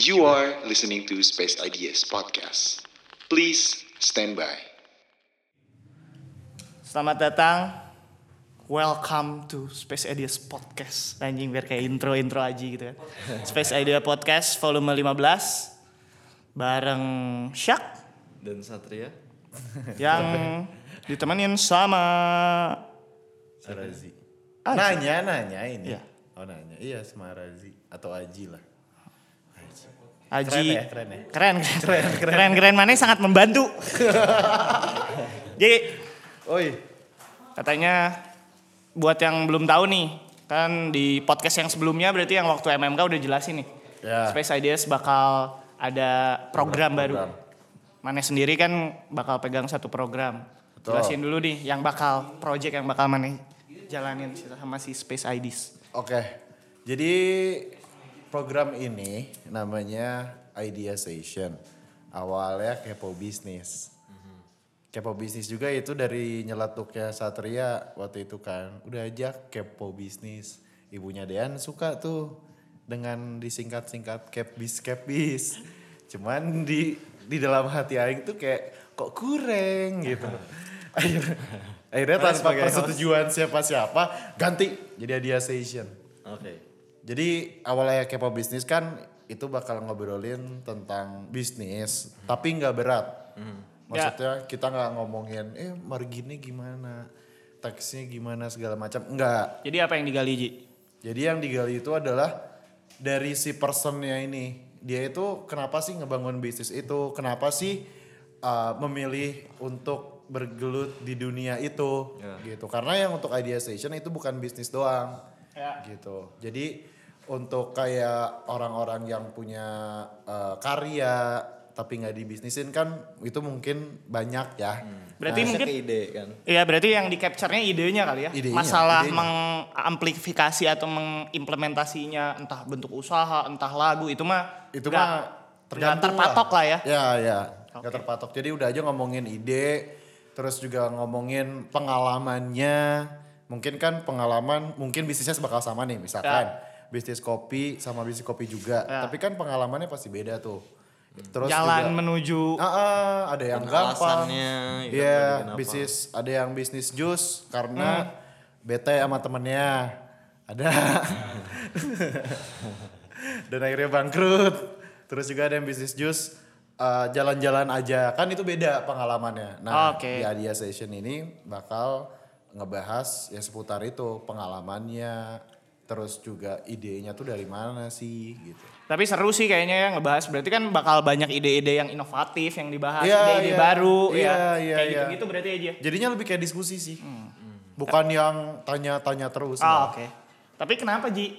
You are listening to Space Ideas Podcast. Please stand by. Selamat datang. Welcome to Space Ideas Podcast. Anjing biar kayak intro-intro aja gitu kan. Space Idea Podcast volume 15 bareng Syak dan Satria yang ditemenin sama Razi. Aji. Nanya, nanya ini. Iya. Oh nanya, iya sama Razi atau Aji lah. Aji. Keren ya, keren ya. Keren, keren. Keren, keren, mana sangat membantu. Jadi Oi, katanya buat yang belum tahu nih, kan di podcast yang sebelumnya berarti yang waktu MMK udah jelasin nih. Ya. Space Ideas bakal ada program, baru. Program. Mana sendiri kan bakal pegang satu program. Betul. Jelasin dulu nih yang bakal project yang bakal mana jalanin sama si Space IDs. oke. Jadi program ini namanya Idea Station. Awalnya kepo bisnis. Kepo bisnis juga itu dari nyeletuknya Satria waktu itu kan. Udah aja kepo bisnis. Ibunya Dean suka tuh dengan disingkat-singkat kepbis kepbis. Cuman di di dalam hati aing tuh kayak kok kurang gitu. Akhirnya, akhirnya tanpa persetujuan siapa-siapa ganti jadi Idea Station. oke Jadi awalnya kepo bisnis kan itu bakal ngobrolin tentang bisnis, tapi nggak berat. Maksudnya kita nggak ngomongin, eh marginnya gimana, taxnya gimana segala macam, enggak. Jadi apa yang digali Ji? Jadi yang digali itu adalah dari si personnya ini, dia itu kenapa sih ngebangun bisnis itu, kenapa sih uh, memilih untuk bergelut di dunia itu, Ya. gitu. Karena yang untuk Idea Station itu bukan bisnis doang, Ya. gitu. Jadi untuk kayak orang-orang yang punya uh, karya tapi nggak dibisnisin kan itu mungkin banyak ya. Berarti Nah, mungkin ke ide kan Iya berarti yang di capture-nya idenya kali ya. Idenya, Masalah idenya. mengamplifikasi atau mengimplementasinya entah bentuk usaha, entah lagu itu mah itu nggak- mah tergantung terpatok lah ya. Ya ya, nggak Oke. terpatok. Jadi udah aja ngomongin ide, terus juga ngomongin pengalamannya. Mungkin kan pengalaman, mungkin bisnisnya bakal sama nih, misalkan bisnis kopi sama bisnis kopi juga. Ya. Tapi kan pengalamannya pasti beda tuh. Terus Jalan juga, menuju Ah, ah, ada yang gampang. alasannya, gitu, Iya, tadi kenapa. bisnis ada yang bisnis jus Hmm. karena bete sama temennya. Ada. Dan akhirnya bangkrut. Terus juga ada yang bisnis jus eh, jalan-jalan aja. Kan itu beda pengalamannya. Nah, Oke. di Adia Session ini bakal ngebahas ya seputar itu pengalamannya. Terus juga idenya tuh dari mana sih gitu. Tapi seru sih kayaknya ya ngebahas. Berarti kan bakal banyak ide-ide yang inovatif yang dibahas, Iya, ide-ide iya. baru Iya, ya. iya, kayak iya. gitu-gitu berarti aja. Jadinya lebih kayak diskusi sih. Bukan yang tanya-tanya terus. Ah, oke. Tapi kenapa Ji?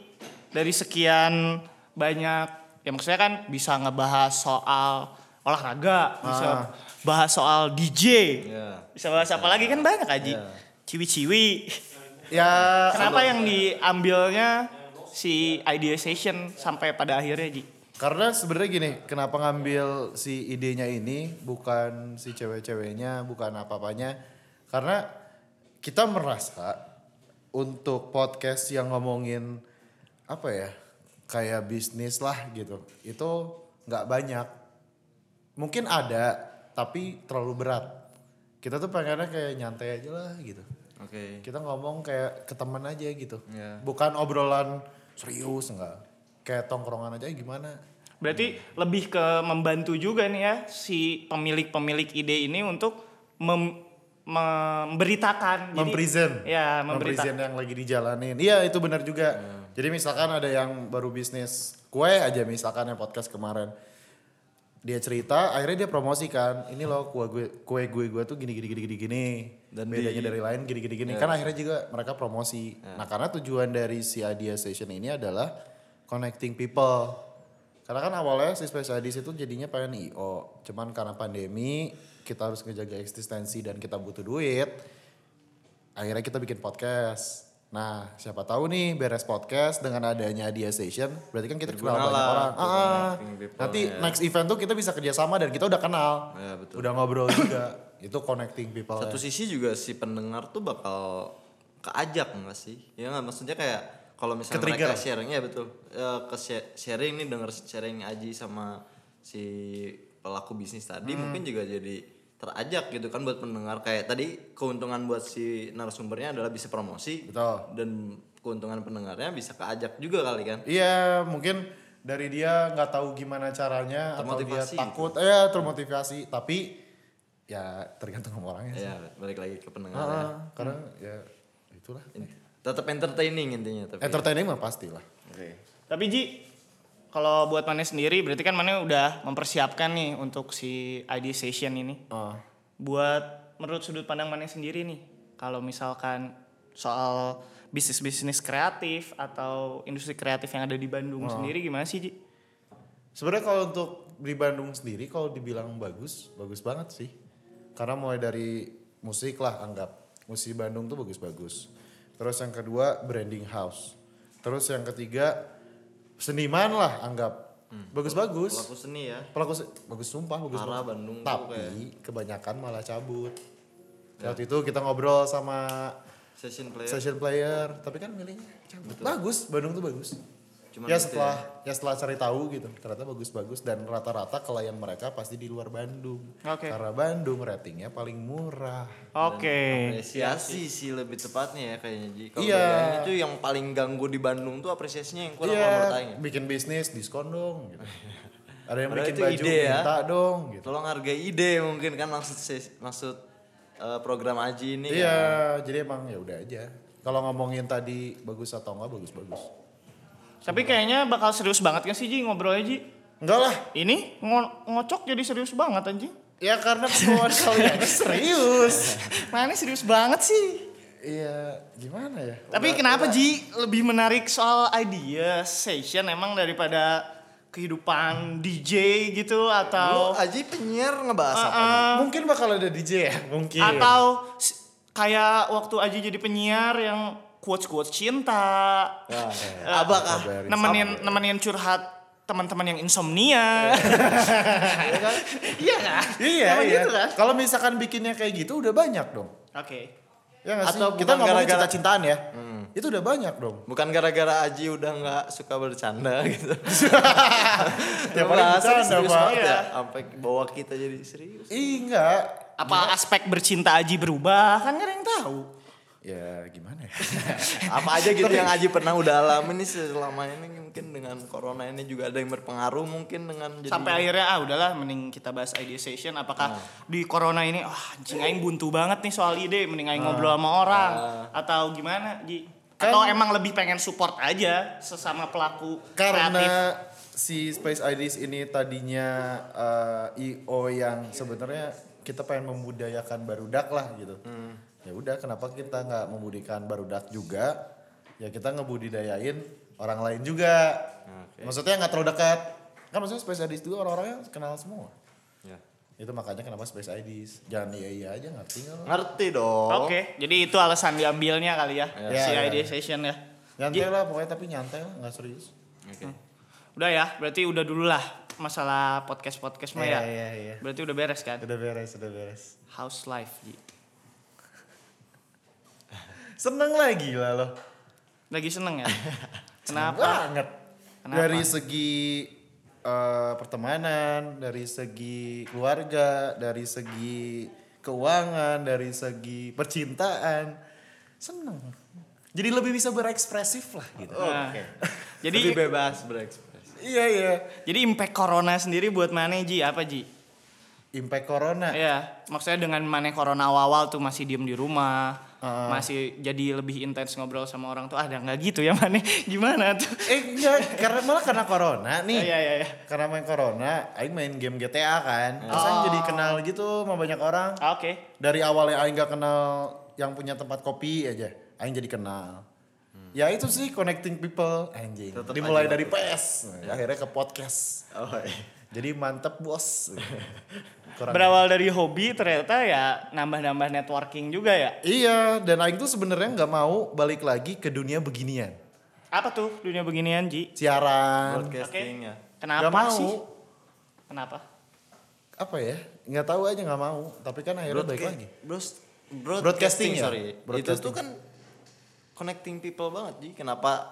Dari sekian banyak ya maksudnya kan bisa ngebahas soal olahraga, bisa Ah. bahas soal DJ. ya Bisa bahas apa lagi kan banyak aja. Ciwi-ciwi. Ya, Kenapa yang diambilnya si ideation sampai pada akhirnya Ji? Karena sebenarnya gini, kenapa ngambil si idenya ini bukan si cewek-ceweknya, bukan apa-apanya. Karena kita merasa untuk podcast yang ngomongin apa ya, kayak bisnis lah gitu, itu nggak banyak. Mungkin ada, tapi terlalu berat. Kita tuh pengennya kayak nyantai aja lah gitu. Oke Kita ngomong kayak ke teman aja gitu. Iya. Bukan obrolan serius enggak. Kayak tongkrongan aja gimana. Berarti lebih ke membantu juga nih ya si pemilik-pemilik ide ini untuk mem- memberitakan. Jadi- mempresent. Ya, memberitakan. mempresent yang lagi dijalanin. Iya, itu benar juga. Jadi misalkan ada yang baru bisnis kue aja misalkan yang podcast kemarin. Dia cerita, akhirnya dia promosikan. Ini loh kue gue kue gue gue tuh gini gini gini gini gini. Dan bedanya di- dari lain gini gini gini. Kan akhirnya juga mereka promosi. Nah, karena tujuan dari si Idea Station ini adalah connecting people. Karena kan awalnya si Space IDs itu jadinya pengen IO. Cuman karena pandemi, kita harus ngejaga eksistensi dan kita butuh duit. Akhirnya kita bikin podcast. Nah, siapa tahu nih beres podcast dengan adanya Idea Station, berarti kan kita kenal Berguna banyak lah orang. untuk Ah, connecting people, nanti ya. next event tuh kita bisa kerjasama dan kita udah kenal. Ya, betul. Udah ngobrol juga. Itu connecting people. satu ya. sisi juga si pendengar tuh bakal keajak enggak sih ya nggak maksudnya kayak kalau misalnya Ke-trigger. mereka sharing ya betul Eh, ke sharing nih denger sharing Aji sama si pelaku bisnis tadi Hmm. mungkin juga jadi terajak gitu kan buat pendengar kayak tadi keuntungan buat si narasumbernya adalah bisa promosi Betul. dan keuntungan pendengarnya bisa keajak juga kali kan Iya, mungkin dari dia nggak tahu gimana caranya atau dia Termotivasi takut, eh termotivasi. Tapi ya tergantung sama orangnya sih. ya balik lagi ke pendengar Ah, karena ya itulah. tetap entertaining intinya tapi Entertaining mah pastilah. Tapi Ji, kalau buat Mane sendiri berarti kan Mane udah mempersiapkan nih untuk si ID session ini. Ah. Buat menurut sudut pandang Mane sendiri nih, kalau misalkan soal bisnis-bisnis kreatif atau industri kreatif yang ada di Bandung sendiri gimana sih Ji? Sebenarnya kalau untuk di Bandung sendiri kalau dibilang bagus, bagus banget sih. Karena mulai dari musik lah anggap. Musik Bandung tuh bagus-bagus. Terus yang kedua branding house. Terus yang ketiga seniman lah anggap. Bagus-bagus. pelaku seni ya Pelaku se- bagus sumpah bagus Parah. Bandung Tapi kebanyakan malah cabut. Waktu itu kita ngobrol sama session player session player, tapi kan milihnya cabut. Bagus, Bandung tuh bagus. Cuman ya gitu setelah ya. setelah cari tahu gitu, ternyata bagus-bagus dan rata-rata klien mereka pasti di luar Bandung. Oke. Karena Bandung ratingnya paling murah. Oke. apresiasi sih lebih tepatnya ya kayaknya Ji. Kalau Iya. bayangin itu yang paling ganggu di Bandung tuh apresiasinya yang kurang kalau menurut Aing Iya, ya. bikin bisnis diskon dong. Gitu. Ada yang Padahal bikin itu baju ide ya. minta dong. Gitu. Tolong hargai ide mungkin kan maksud maksud eh, program Aji ini Iya, kan. jadi emang ya udah aja. Kalau ngomongin tadi bagus atau enggak bagus-bagus. Tapi kayaknya bakal serius banget kan sih Ji ngobrolnya Ji? Enggak lah, Ini ngo- ngocok jadi serius banget anjing. ya karena pembawaan kalian serius. Mane serius banget sih. Iya, gimana ya? Tapi kenapa Ji lebih menarik soal idea session emang daripada kehidupan DJ gitu Lu atau Aji penyiar ngebahas apa? Ji? uh, Mungkin bakal ada DJ ya, mungkin. atau kayak waktu Aji jadi penyiar yang quotes quotes cinta, Nah, Eh, Abakah? Kabarin nemenin sama. nemenin curhat teman-teman yang insomnia. Iya kan? Iya, Emang iya. gitu kan? Kalau misalkan bikinnya kayak gitu udah banyak dong. Oke. Ya nggak sih? Atau Kita ngomongin gara-gara- cinta-cintaan ya. Itu udah banyak dong. Bukan gara-gara Aji udah nggak suka bercanda gitu. Ya, paling bercanda, banget Iya. ya. Sampai bawa kita jadi serius. Ih, enggak. Apa aspek bercinta Aji berubah? Kan nggak ada yang tahu. Ya gimana ya? Apa aja gitu yang Aji pernah udah alamin nih selama ini mungkin dengan corona ini juga ada yang berpengaruh mungkin dengan jadi Sampai akhirnya ah udahlah mending kita bahas idea session apakah di corona ini wah anjing aing buntu banget nih soal ide mending aing ngobrol sama orang atau gimana Ji? Atau emang lebih pengen support aja sesama pelaku kreatif? Karena si Space IDs ini tadinya eh, IO yang sebenarnya kita pengen membudayakan barudak lah gitu. Ya udah kenapa kita nggak membudikan barudak juga? Ya kita ngebudidayain orang lain juga. Oke. Maksudnya nggak terlalu dekat. Kan maksudnya Space IDs itu orang-orangnya kenal semua. Ya. Itu makanya kenapa Space IDs. Jangan iya iya aja ngerti nggak? Ngerti dong. Oke, jadi itu alasan diambilnya kali ya, Ya, si ya. idea session ya. Nyantai lah pokoknya tapi nyantai lah nggak serius. Oke. Udah ya, berarti udah dulu lah masalah podcast-podcast mah ya. iya iya. Berarti udah beres kan? Udah beres, udah beres. House life, Ji. Seneng lagi lah lo. Lagi seneng ya? Kenapa? banget. Kenapa? Dari segi eh, pertemanan, dari segi keluarga, dari segi keuangan, dari segi percintaan. Seneng. Jadi lebih bisa berekspresif lah gitu. Nah, jadi Lebih bebas berekspresi. Iya iya. jadi impact corona sendiri buat Mane Ji apa Ji? Impact corona. Iya, maksudnya dengan Mane corona awal-awal tuh masih diem di rumah, Heeh. masih jadi lebih intens ngobrol sama orang tuh. Ah, ada nggak gitu ya Mane? Gimana tuh? Eh enggak, karena malah karena corona nih. Iya iya iya. Karena main corona, Aing main game GTA kan. Terus Aing jadi kenal gitu sama banyak orang. Ah, Oke. Dari awalnya Aing gak kenal yang punya tempat kopi aja. Aing jadi kenal. Ya itu sih connecting people anjing. Tetep Dimulai dari PS, akhirnya ke podcast. Oh iya. Jadi mantep bos. Kurang- Berawal dari hobi ternyata ya nambah-nambah networking juga ya. Iya, dan Aing tuh sebenarnya nggak mau balik lagi ke dunia beginian. Apa tuh dunia beginian Ji? Siaran, Broadcasting ya. Kenapa nggak mau. sih? Kenapa? Apa ya? Nggak tahu aja nggak mau. Tapi kan akhirnya balik lagi. Bros, Broadcasting ya? sorry. Itu Broadcasting. tuh kan connecting people banget. Jadi kenapa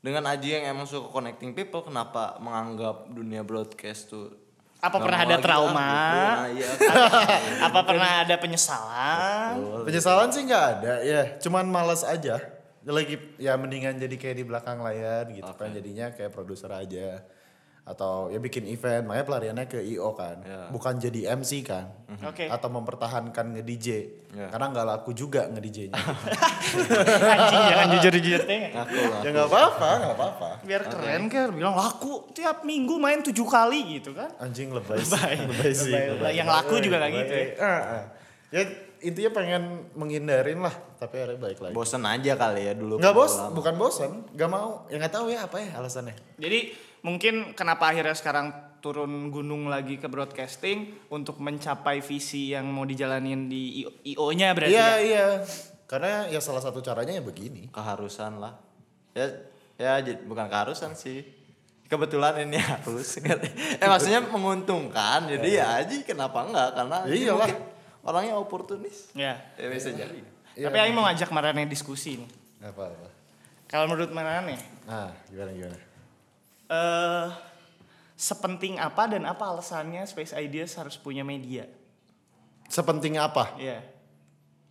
dengan Aji yang emang suka connecting people kenapa menganggap dunia broadcast tuh Apa pernah ada lah, trauma? gitu. Nah, iya. Apa pernah ada penyesalan? Penyesalan sih nggak ada ya, cuman males aja. Lagi ya mendingan jadi kayak di belakang layar gitu kan jadinya kayak produser aja atau ya bikin event makanya pelariannya ke IO kan Ya. bukan jadi MC kan Oke. atau mempertahankan nge DJ Ya. karena nggak laku juga nge DJ nya Anjing jangan. Ngaku lah. ya nggak apa-apa nggak apa-apa Biar keren kan bilang laku tiap minggu main tujuh kali gitu kan. anjing lebay sih lebay sih Lebay. lebay. Yang laku juga nggak gitu ya. Ya intinya pengen menghindarin lah tapi akhirnya baik lagi Bosen aja kali ya dulu. nggak bos Lama. bukan bosan nggak mau ya nggak tahu ya apa ya alasannya Jadi mungkin kenapa akhirnya sekarang turun gunung lagi ke broadcasting untuk mencapai visi yang mau dijalanin di IO-nya berarti Iya ya? iya. Karena ya salah satu caranya ya begini. keharusan lah. Ya ya bukan keharusan sih. Kebetulan ini harus. eh maksudnya menguntungkan. Jadi ya Aji kenapa enggak? Karena Iyalah. mungkin orangnya oportunis. Ya. Ya bisa jadi. Iya. Tapi Aing mau ngajak Marane diskusi nih. Apa apa. Kalau menurut Marane, Nah, gimana gimana? Eh sepenting apa dan apa alasannya Space Ideas harus punya media? Sepenting apa? Iya.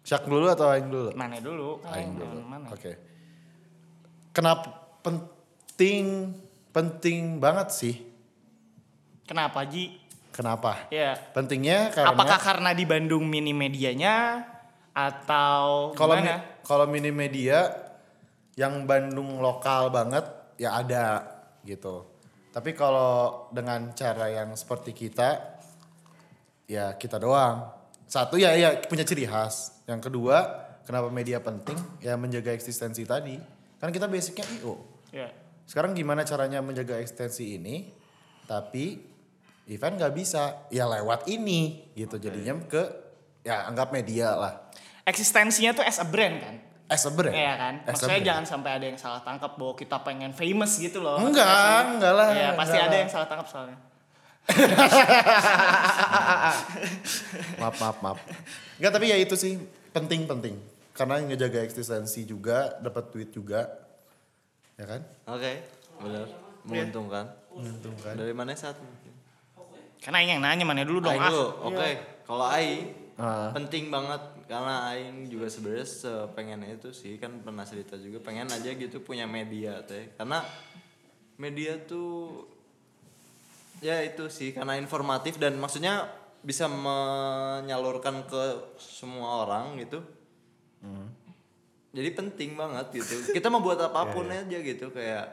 Syak dulu atau aing dulu? Mana dulu? Aing dulu. Mana? Oke. Kenapa penting penting banget sih? Kenapa Ji? Kenapa? Ya. Pentingnya karena Apakah karena di Bandung mini medianya atau kalau gimana? mi- kalau mini media yang Bandung lokal banget ya ada gitu. Tapi kalau dengan cara yang seperti kita ya kita doang. Satu ya ya punya ciri khas. Yang kedua, kenapa media penting? Ya menjaga eksistensi tadi. Kan kita basicnya IO. Ya. Sekarang gimana caranya menjaga eksistensi ini? Tapi event nggak bisa ya lewat ini gitu jadinya ke ya anggap media lah. Eksistensinya tuh as a brand kan? As a brand. Iya kan? As a Maksudnya brand. jangan sampai ada yang salah tangkap bahwa kita pengen famous gitu loh. Enggak, enggak lah. Iya, pasti enggak ada lah. yang salah tangkap soalnya. maaf maaf maaf. Enggak tapi ya itu sih penting penting karena ngejaga eksistensi juga dapat duit juga ya kan Oke, benar. Menguntungkan. menguntungkan Dari mana saat? Karena yang nanya mana dulu dong Aing ah. dulu. Oke. Kalau Aing Ah. penting banget karena Aing juga sebenarnya sepengennya itu sih kan pernah cerita juga pengen aja gitu punya media teh. Karena media tuh ya itu sih karena informatif dan maksudnya bisa menyalurkan ke semua orang gitu. Jadi penting banget gitu. Kita mau buat apa pun aja gitu kayak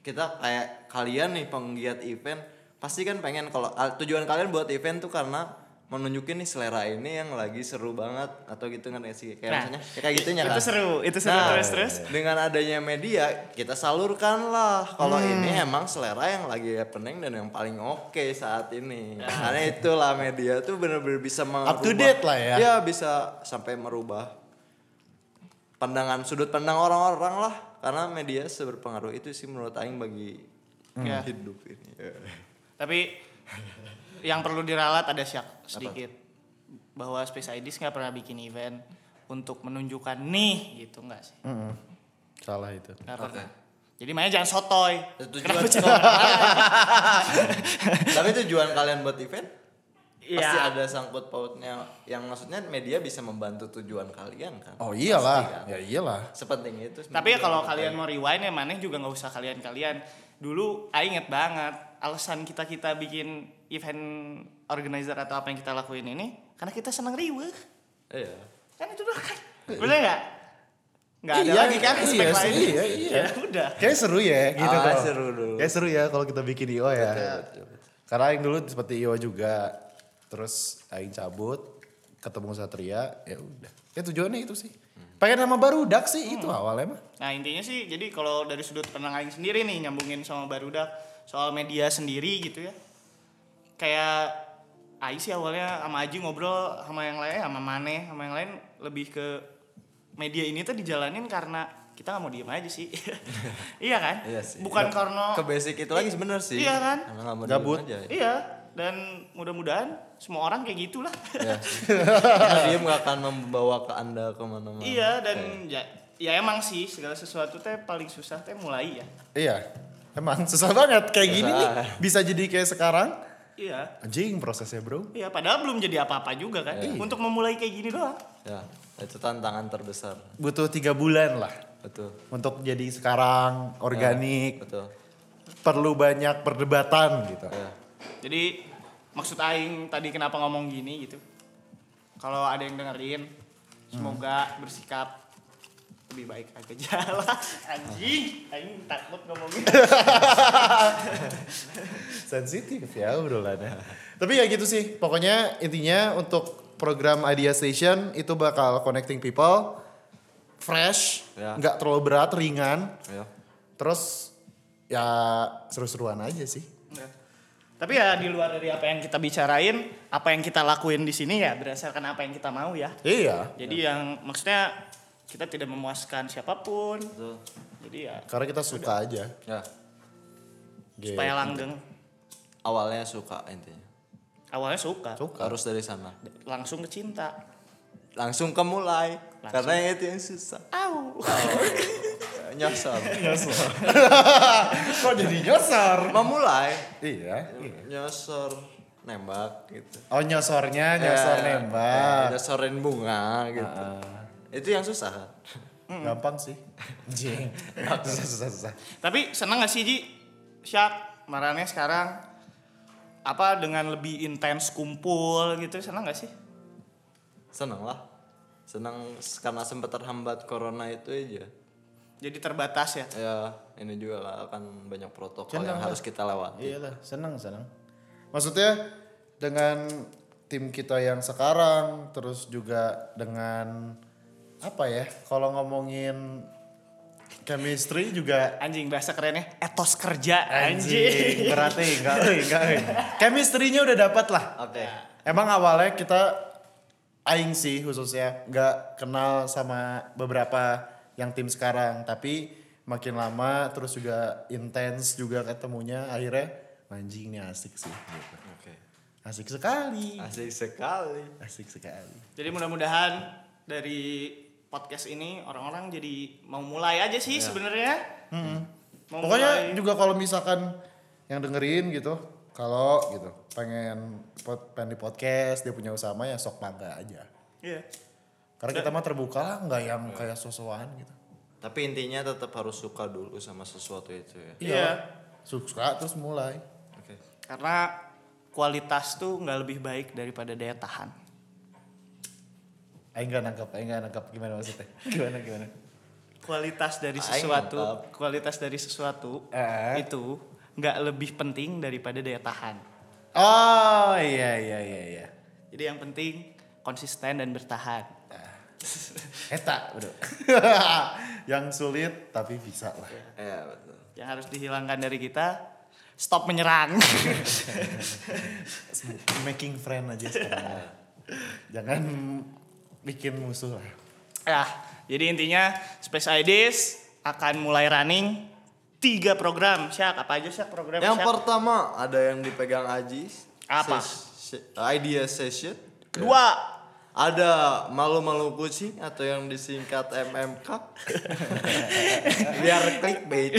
kita kayak kalian nih penggiat event pasti kan pengen kalau al- tujuan kalian buat event tuh karena menunjukin nih selera ini yang lagi seru banget atau gitu kan ya sih kayak Nah, maksudnya ya kayak gitunya itu kan seru, itu seru Nah, terus terus. dengan adanya media kita salurkan lah kalau Hmm. ini emang selera yang lagi happening dan yang paling oke saat ini Ya. karena itulah media tuh bener-bener bisa merubah Up to date lah ya. ya bisa sampai merubah pandangan sudut pandang orang-orang lah karena media seberpengaruh itu sih menurut Aing bagi Ya. hidup ini. Tapi yang perlu diralat ada syak sedikit bahwa Space IDs nggak pernah bikin event untuk menunjukkan nih gitu nggak sih? Mm-mm. salah itu Nggak pernah. Jadi makanya jangan sotoy. Tujuan- tapi tujuan kalian buat event pasti Iya. ada sangkut pautnya yang maksudnya media bisa membantu tujuan kalian kan oh iyalah Pasti kan? ya iyalah sepenting itu Tapi ya kalau kalian mau rewind ya maneh juga nggak usah kalian-kalian. Dulu Aing inget banget alasan kita kita bikin event organizer atau apa yang kita lakuin ini karena kita senang riweh. iya Kan itu doang kan. Bener nggak? Nggak ada Iya, lagi kan iya lain. iya, iya. Ya udah. Kayak seru ya gitu Ah, kalau. seru dulu. Kayak seru ya kalau kita bikin IO ya. Karena Aing dulu seperti IO juga. Terus Aing cabut, ketemu Satria, ya udah. Ya tujuannya itu sih. Pengen nama baru dak sih itu awalnya mah. Nah intinya sih jadi kalau dari sudut pandang Aing sendiri nih nyambungin sama Barudak soal media sendiri gitu ya. Kayak Aing sih awalnya sama Aji ngobrol sama yang lain sama Mane sama yang lain lebih ke media ini tuh dijalanin karena kita nggak mau diem aja sih. iya kan? Iya sih. Bukan Ya, karena ke basic itu lagi sebenarnya sih Iya kan? Nggak mau Gabut. aja ya. Iya dan mudah-mudahan semua orang kayak gitulah. Iya dia nggak akan membawa ke anda ke mana-mana Iya dan ya ya emang sih segala sesuatu teh paling susah teh mulai ya. Iya. Emang susah banget kayak gini nih. Susah. Bisa jadi kayak sekarang. Iya. Anjing prosesnya, Bro. Iya, padahal belum jadi apa-apa juga kan. Untuk memulai kayak gini doang. Ya, itu tantangan terbesar. Butuh tiga bulan lah Betul. untuk jadi sekarang organik. Betul. Perlu banyak perdebatan gitu. Ya. Jadi maksud aing tadi kenapa ngomong gini gitu. Kalau ada yang dengerin, semoga bersikap lebih baik aja lah. Anjing, aing takut ngomongin. Sensitif ya obrolannya. Tapi ya gitu sih. Pokoknya intinya untuk program Idea Station itu bakal connecting people fresh, Ya. nggak terlalu berat, ringan. Ya. Terus ya seru-seruan aja sih. Ya. Tapi ya di luar dari apa yang kita bicarain, apa yang kita lakuin di sini ya berdasarkan apa yang kita mau ya. Iya. Jadi yang maksudnya kita tidak memuaskan siapa pun. Betul. Jadi ya Karena kita suka aja. Ya. Gitu. supaya langgeng. Awalnya suka intinya. Awalnya suka, Suka. Harus dari sana. langsung ke cinta. Langsung ke mulai. Langsung. Karena yang itu yang susah. Au. Nyasar. Kok jadi nyosor? Memulai. Iya. Nyasar. Nembak gitu. Oh nyosornya, nyosor Ya, nembak. ya, nyosorin bunga gitu. Itu yang susah. Gampang sih. Anjing. susah, susah, susah. Tapi seneng gak sih Ji? Syak, marahnya sekarang apa dengan lebih intens kumpul gitu seneng gak sih? Senang lah. Senang karena sempat terhambat corona itu aja. Jadi terbatas ya. Ya ini juga lah akan banyak protokol Senang yang lah. harus kita lewati. Iyalah, senang, senang. Maksudnya dengan tim kita yang sekarang, terus juga dengan apa ya? Kalau ngomongin chemistry juga Anjing bahasa kerennya etos kerja anjing. berarti enggak, euy, enggak. euy. Chemistry-nya udah dapat lah. Oke. Emang awalnya kita aing sih khususnya nggak kenal sama beberapa yang tim sekarang, tapi makin lama terus juga intens juga ketemunya akhirnya anjing ini asik sih gitu. Oke. Asik sekali. Asik sekali. Asik sekali. Jadi mudah-mudahan dari podcast ini orang-orang jadi mau mulai aja sih sebenarnya. Mau Pokoknya mulai. juga kalau misalkan yang dengerin gitu, kalau gitu pengen pot, pengen di podcast dia punya usaha ya sok bangga aja. Iya. Karena kita mah terbuka lah, nggak yang kayak sosokan gitu. Tapi intinya tetap harus suka dulu sama sesuatu itu ya. Iya. Suka terus mulai. Oke. Karena kualitas tuh nggak lebih baik daripada daya tahan. Aing nggak nangkep, Aing nggak nangkep gimana maksudnya? Gimana gimana? Kualitas dari sesuatu, kualitas dari sesuatu Eh. itu nggak lebih penting daripada daya tahan. Oh iya iya iya iya. Jadi yang penting konsisten dan bertahan. Eta bro. yang sulit tapi bisa lah. Iya betul. Yang harus dihilangkan dari kita stop menyerang. Making friend aja sekarang. Jangan bikin musuh lah. ya, jadi intinya Space Ideas akan mulai running tiga program. Syak, apa aja Syak program Yang Syak? pertama ada yang dipegang Aji. Apa? Ses- idea session. Kedua, Ada malu-malu kucing atau yang disingkat MMK. Biar clickbait.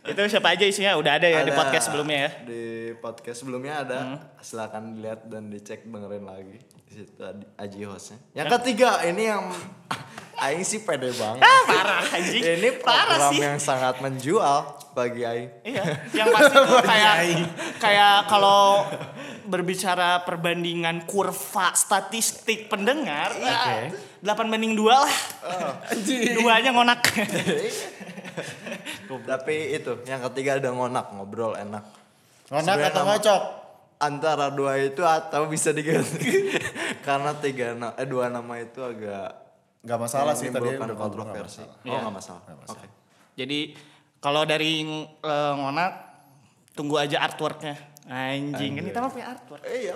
itu siapa aja isinya? Udah ada ya di Ada podcast sebelumnya ya. Di podcast sebelumnya ada. Silakan dilihat dan dicek dengerin lagi. Di situ Aji hostnya. Yang ketiga ini yang Aing sih pede banget. Ah, parah anjing. Ini parah program sih. yang sangat menjual bagi Aing. Iya, yang pasti tuh kayak kayak kalau berbicara perbandingan kurva statistik pendengar, ya, 8 banding 2 lah. Duanya ngonak. Tapi itu yang ketiga ada ngonak ngobrol enak. Ngonak Sebenarnya atau ngocok? Antara dua itu atau bisa diganti. Karena tiga na- eh dua nama itu agak Gak masalah sih tadi udah nggak kontroversi. masalah. Oh Iya. nggak masalah. Oke. Jadi kalau dari eh, ngonak tunggu aja artworknya. Anjing, kan kita mah punya artwork. Eh iya.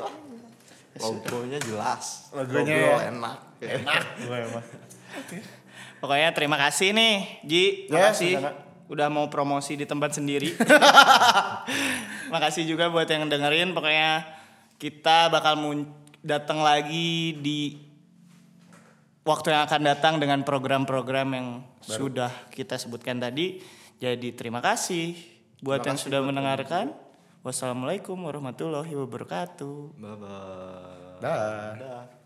Logonya jelas. Logonya Ngobrol ya. enak. Enak. Pokoknya terima kasih nih, Ji. Ya, Makasih sama-sama. Udah mau promosi di tempat sendiri. Makasih juga buat yang dengerin. Pokoknya kita bakal datang lagi di waktu yang akan datang dengan program-program yang sudah kita sebutkan tadi. Jadi terima kasih buat yang sudah mendengarkan. Wassalamualaikum warahmatullahi wabarakatuh. Bye bye. Dah. Dah.